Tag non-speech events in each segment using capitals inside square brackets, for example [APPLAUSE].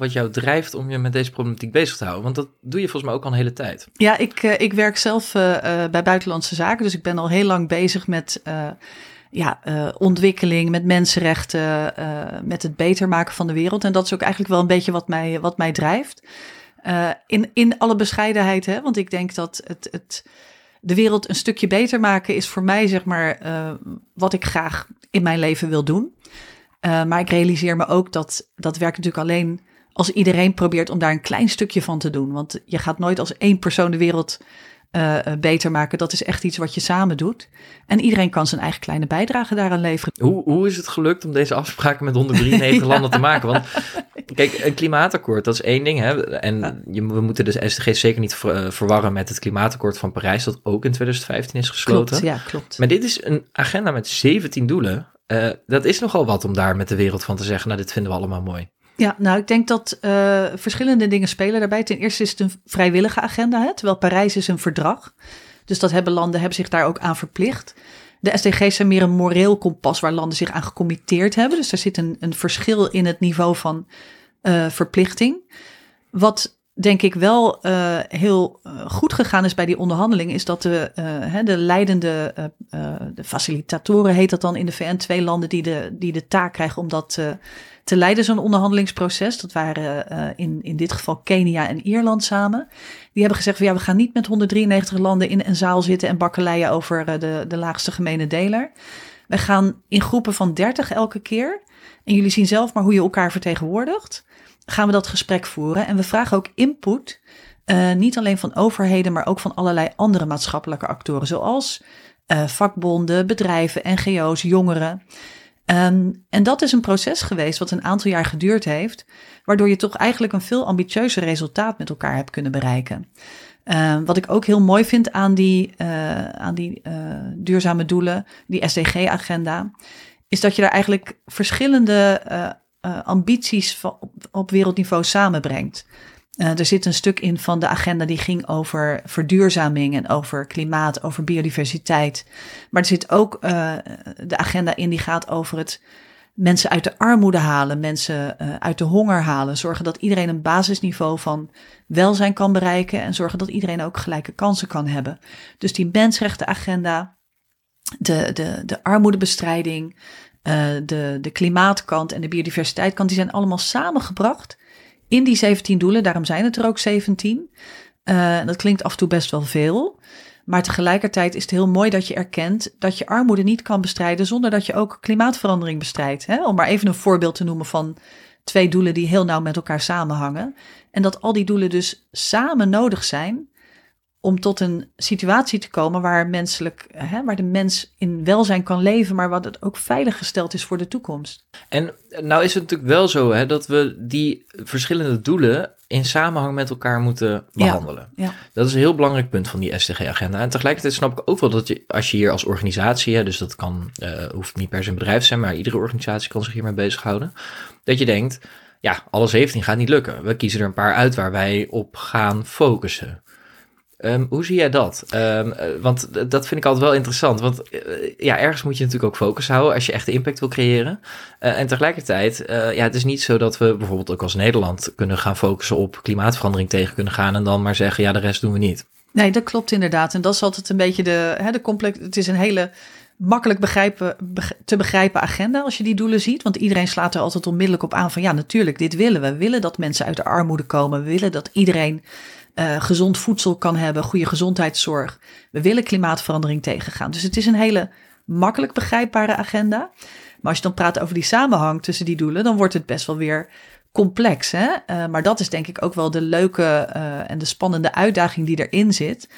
Wat jou drijft om je met deze problematiek bezig te houden? Want dat doe je volgens mij ook al een hele tijd. Ja, ik, uh, ik werk zelf uh, bij Buitenlandse Zaken. Dus ik ben al heel lang bezig met ja, ontwikkeling, met mensenrechten, met het beter maken van de wereld. En dat is ook eigenlijk wel een beetje wat mij, wat mij drijft. in, in alle bescheidenheid, hè? want ik denk dat het, het de wereld een stukje beter maken is voor mij, zeg maar, wat ik graag in mijn leven wil doen. Maar ik realiseer me ook dat dat werkt natuurlijk alleen als iedereen probeert om daar een klein stukje van te doen. Want je gaat nooit als één persoon de wereld uh, beter maken. Dat is echt iets wat je samen doet. En iedereen kan zijn eigen kleine bijdrage daaraan leveren. Hoe, hoe is het gelukt om deze afspraken met 193 [LAUGHS] ja. landen te maken? Want kijk, een klimaatakkoord, dat is één ding. Hè? En je, we moeten dus SDG zeker niet ver, verwarren met het klimaatakkoord van Parijs, dat ook in 2015 is gesloten. Klopt, ja, klopt. Maar dit is een agenda met 17 doelen. Uh, dat is nogal wat om daar met de wereld van te zeggen, nou, dit vinden we allemaal mooi. Ja, nou, ik denk dat uh, verschillende dingen spelen daarbij. Ten eerste is het een vrijwillige agenda, hè, terwijl Parijs is een verdrag. Dus dat hebben landen hebben zich daar ook aan verplicht. De SDG's zijn meer een moreel kompas waar landen zich aan gecommitteerd hebben. Dus daar zit een, een verschil in het niveau van uh, verplichting. Wat denk ik wel uh, heel goed gegaan is bij die onderhandeling, is dat de, de leidende de facilitatoren, heet dat dan in de VN, twee landen die de, die de taak krijgen om dat te leiden, zo'n onderhandelingsproces. Dat waren in, in dit geval Kenia en Ierland samen. Die hebben gezegd, van, ja, we gaan niet met 193 landen in een zaal zitten en bakkeleien over de, de laagste gemene deler. We gaan in groepen van 30 elke keer. En jullie zien zelf maar hoe je elkaar vertegenwoordigt gaan we dat gesprek voeren. En we vragen ook input, uh, niet alleen van overheden, maar ook van allerlei andere maatschappelijke actoren, zoals vakbonden, bedrijven, NGO's, jongeren. Um, en dat is een proces geweest wat een aantal jaar geduurd heeft, waardoor je toch eigenlijk een veel ambitieuzer resultaat met elkaar hebt kunnen bereiken. Uh, wat ik ook heel mooi vind aan die, uh, aan die uh, duurzame doelen, die SDG-agenda, is dat je daar eigenlijk verschillende uh, ambities op, wereldniveau samenbrengt. Uh, er zit een stuk in van de agenda die ging over verduurzaming en over klimaat, over biodiversiteit. Maar er zit ook uh, de agenda in die gaat over het mensen uit de armoede halen, mensen uit de honger halen. Zorgen dat iedereen een basisniveau van welzijn kan bereiken en zorgen dat iedereen ook gelijke kansen kan hebben. Dus die mensenrechtenagenda, de, de, de armoedebestrijding, de, de klimaatkant en de biodiversiteitkant, die zijn allemaal samengebracht in die 17 doelen. Daarom zijn het er ook 17. Uh, dat klinkt af en toe best wel veel. Maar tegelijkertijd is het heel mooi dat je erkent dat je armoede niet kan bestrijden zonder dat je ook klimaatverandering bestrijdt. Hè? Om maar even een voorbeeld te noemen van twee doelen die heel nauw met elkaar samenhangen. En dat al die doelen dus samen nodig zijn om tot een situatie te komen waar, menselijk, hè, waar de mens in welzijn kan leven, maar wat het ook veilig gesteld is voor de toekomst. En nou is het natuurlijk wel zo hè, dat we die verschillende doelen in samenhang met elkaar moeten behandelen. Ja, ja. Dat is een heel belangrijk punt van die SDG-agenda. En tegelijkertijd snap ik ook wel dat je, als je hier als organisatie, hè, dus dat kan, uh, hoeft niet per se een bedrijf te zijn, maar iedere organisatie kan zich hiermee bezighouden, dat je denkt, ja, alle 17 gaat niet lukken. We kiezen er een paar uit waar wij op gaan focussen. Um, hoe zie jij dat? Um, want dat vind ik altijd wel interessant. Want uh, ja, ergens moet je natuurlijk ook focus houden als je echt impact wil creëren. Uh, en tegelijkertijd, uh, ja, het is niet zo dat we bijvoorbeeld ook als Nederland kunnen gaan focussen op klimaatverandering tegen kunnen gaan en dan maar zeggen, ja, de rest doen we niet. Nee, dat klopt inderdaad. En dat is altijd een beetje de, hè, de complex. Het is een hele makkelijk begrijpen, te begrijpen agenda als je die doelen ziet. Want iedereen slaat er altijd onmiddellijk op aan van ja, natuurlijk, dit willen we. We willen dat mensen uit de armoede komen. We willen dat iedereen uh, gezond voedsel kan hebben, goede gezondheidszorg. We willen klimaatverandering tegengaan. Dus het is een hele makkelijk begrijpbare agenda. Maar als je dan praat over die samenhang tussen die doelen, dan wordt het best wel weer complex. Hè? Uh, maar dat is denk ik ook wel de leuke uh, en de spannende uitdaging die erin zit.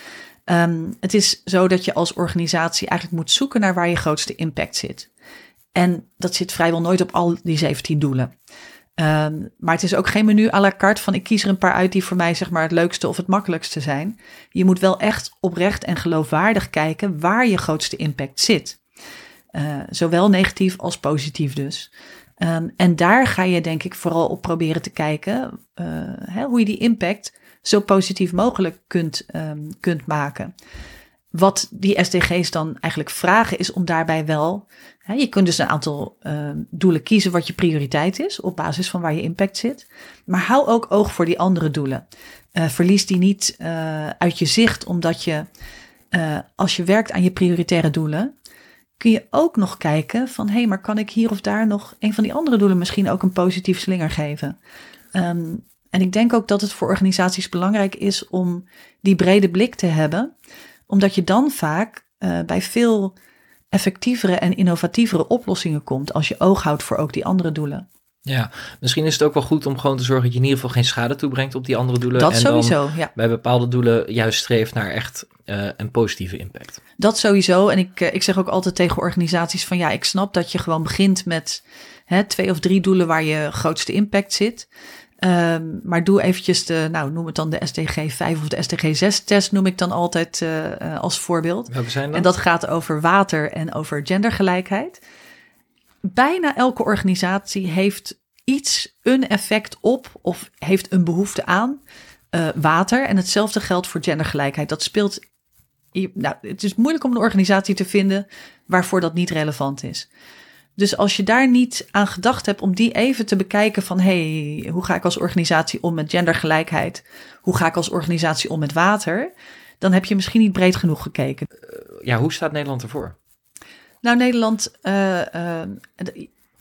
Um, het is zo dat je als organisatie eigenlijk moet zoeken naar waar je grootste impact zit. En dat zit vrijwel nooit op al die 17 doelen. Ehm, maar het is ook geen menu à la carte van ik kies er een paar uit die voor mij zeg maar het leukste of het makkelijkste zijn. Je moet wel echt oprecht en geloofwaardig kijken waar je grootste impact zit. Uh, zowel negatief als positief dus. Um, en daar ga je denk ik vooral op proberen te kijken uh, hè, hoe je die impact zo positief mogelijk kunt, um, kunt maken. Wat die SDG's dan eigenlijk vragen is om daarbij wel, hè, je kunt dus een aantal uh, doelen kiezen wat je prioriteit is op basis van waar je impact zit. Maar hou ook oog voor die andere doelen. Uh, verlies die niet uh, uit je zicht, omdat je als je werkt aan je prioritaire doelen, kun je ook nog kijken van hé, hey, maar kan ik hier of daar nog een van die andere doelen misschien ook een positief slinger geven? Um, en ik denk ook dat het voor organisaties belangrijk is om die brede blik te hebben, omdat je dan vaak uh, bij veel effectievere en innovatievere oplossingen komt als je oog houdt voor ook die andere doelen. Ja, misschien is het ook wel goed om gewoon te zorgen dat je in ieder geval geen schade toebrengt op die andere doelen. Dat en sowieso, dan ja. Bij bepaalde doelen juist streeft naar echt uh, een positieve impact. Dat sowieso. En ik, uh, ik zeg ook altijd tegen organisaties van ja, ik snap dat je gewoon begint met hè, twee of drie doelen waar je grootste impact zit. Um, maar doe eventjes de, nou noem het dan de SDG 5 of de SDG 6 test, noem ik dan altijd uh, uh, als voorbeeld. Welke zijn dat? En dat gaat over water en over gendergelijkheid. Bijna elke organisatie heeft iets, een effect op of heeft een behoefte aan uh, water. En hetzelfde geldt voor gendergelijkheid. Dat speelt. Nou, het is moeilijk om een organisatie te vinden waarvoor dat niet relevant is. Dus als je daar niet aan gedacht hebt om die even te bekijken van hey, hoe ga ik als organisatie om met gendergelijkheid? Hoe ga ik als organisatie om met water? Dan heb je misschien niet breed genoeg gekeken. Ja, hoe staat Nederland ervoor? Nou, Nederland. Uh, uh,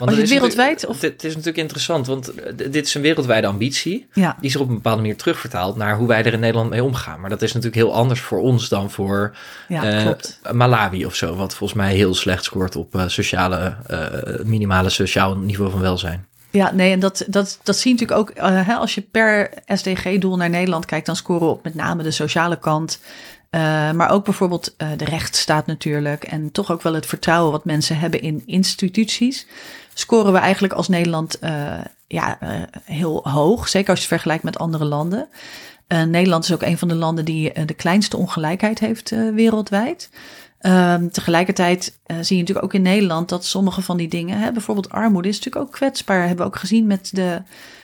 want je wereldwijd. Of... Het is natuurlijk interessant, want dit is een wereldwijde ambitie. Ja. Die zich op een bepaalde manier terugvertaalt naar hoe wij er in Nederland mee omgaan. Maar dat is natuurlijk heel anders voor ons dan voor ja, uh, Malawi of zo. Wat volgens mij heel slecht scoort op uh, sociale, uh, minimale sociaal niveau van welzijn. Ja, nee, en dat, dat, dat zie je natuurlijk ook. Uh, hè, als je per SDG-doel naar Nederland kijkt, dan scoren we op met name de sociale kant. Uh, maar ook bijvoorbeeld uh, de rechtsstaat natuurlijk. En toch ook wel het vertrouwen wat mensen hebben in instituties. Scoren we eigenlijk als Nederland uh, ja, heel hoog. Zeker als je het vergelijkt met andere landen. Nederland is ook een van de landen die de kleinste ongelijkheid heeft wereldwijd. Um, tegelijkertijd zie je natuurlijk ook in Nederland dat sommige van die dingen, hè, bijvoorbeeld armoede, is natuurlijk ook kwetsbaar. Hebben we ook gezien met de,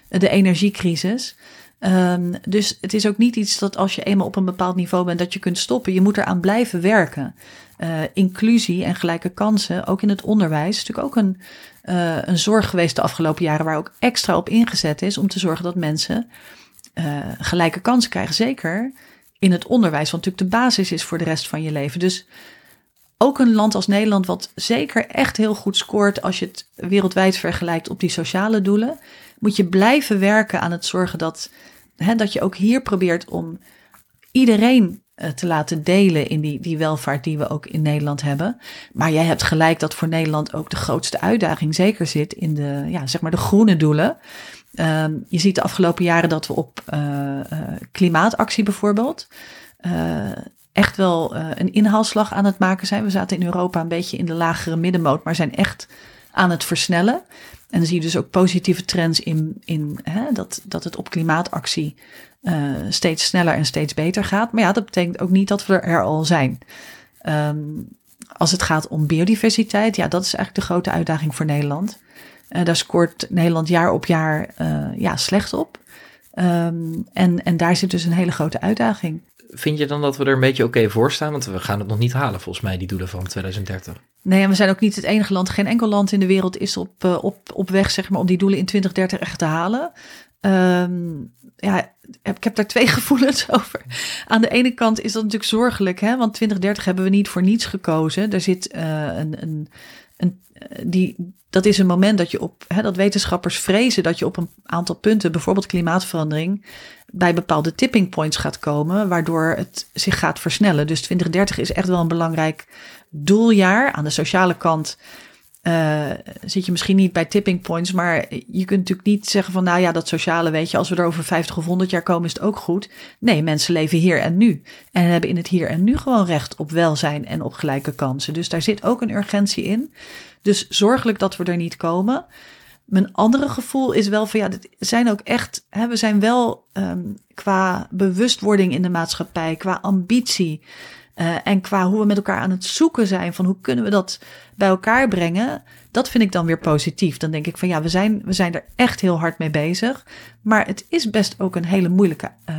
de energiecrisis. Um, dus het is ook niet iets dat als je eenmaal op een bepaald niveau bent, dat je kunt stoppen. Je moet eraan blijven werken. Uh, inclusie en gelijke kansen, ook in het onderwijs, is natuurlijk ook een, uh, een zorg geweest de afgelopen jaren, waar ook extra op ingezet is om te zorgen dat mensen uh, gelijke kansen krijgen. Zeker in het onderwijs, wat natuurlijk de basis is voor de rest van je leven. Dus ook een land als Nederland, wat zeker echt heel goed scoort als je het wereldwijd vergelijkt op die sociale doelen, moet je blijven werken aan het zorgen dat, hè, dat je ook hier probeert om iedereen uh, te laten delen in die, die welvaart die we ook in Nederland hebben. Maar jij hebt gelijk dat voor Nederland ook de grootste uitdaging zeker zit in de, ja, zeg maar de groene doelen. Um, je ziet de afgelopen jaren dat we op uh, uh, klimaatactie bijvoorbeeld echt wel uh, een inhaalslag aan het maken zijn. We zaten in Europa een beetje in de lagere middenmoot, maar zijn echt aan het versnellen. En dan zie je dus ook positieve trends in, in hè, dat, dat het op klimaatactie uh, steeds sneller en steeds beter gaat. Maar ja, dat betekent ook niet dat we er al zijn. Um, als het gaat om biodiversiteit, ja, dat is eigenlijk de grote uitdaging voor Nederland. Uh, daar scoort Nederland jaar op jaar ja, slecht op. Um, en, en daar zit dus een hele grote uitdaging vind je dan dat we er een beetje oké voor staan? Want we gaan het nog niet halen, volgens mij, die doelen van 2030. Nee, en we zijn ook niet het enige land. Geen enkel land in de wereld is op, uh, op, op weg zeg maar, om die doelen in 2030 echt te halen. Um, ja, ik heb daar twee [LAUGHS] gevoelens over. Aan de ene kant is dat natuurlijk zorgelijk, hè? want 2030 hebben we niet voor niets gekozen. Er zit uh, een, een, een, die, dat is een moment dat je op, hè, dat wetenschappers vrezen dat je op een aantal punten, bijvoorbeeld klimaatverandering, bij bepaalde tipping points gaat komen, waardoor het zich gaat versnellen. Dus 2030 is echt wel een belangrijk doeljaar. Aan de sociale kant uh, zit je misschien niet bij tipping points, maar je kunt natuurlijk niet zeggen van, nou ja, dat sociale, weet je, als we er over 50 of 100 jaar komen, is het ook goed. Nee, mensen leven hier en nu en hebben in het hier en nu gewoon recht op welzijn en op gelijke kansen. Dus daar zit ook een urgentie in. Dus zorgelijk dat we er niet komen. Mijn andere gevoel is wel van ja, dit zijn ook echt, hè, we zijn wel ehm, qua bewustwording in de maatschappij, qua ambitie eh, en qua hoe we met elkaar aan het zoeken zijn van hoe kunnen we dat bij elkaar brengen, dat vind ik dan weer positief. Dan denk ik van ja, we zijn, we zijn er echt heel hard mee bezig, maar het is best ook een hele moeilijke, uh,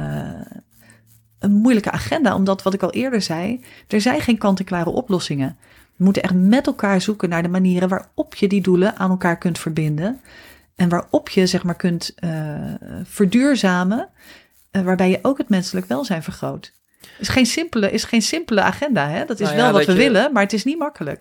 een moeilijke agenda, omdat wat ik al eerder zei, er zijn geen kant-en-klare oplossingen. We moeten echt met elkaar zoeken naar de manieren waarop je die doelen aan elkaar kunt verbinden. En waarop je zeg maar kunt uh, verduurzamen, waarbij je ook het menselijk welzijn vergroot. Is geen simpele, is geen simpele agenda. Hè? Dat is nou ja, wel wat we je, willen, maar het is niet makkelijk.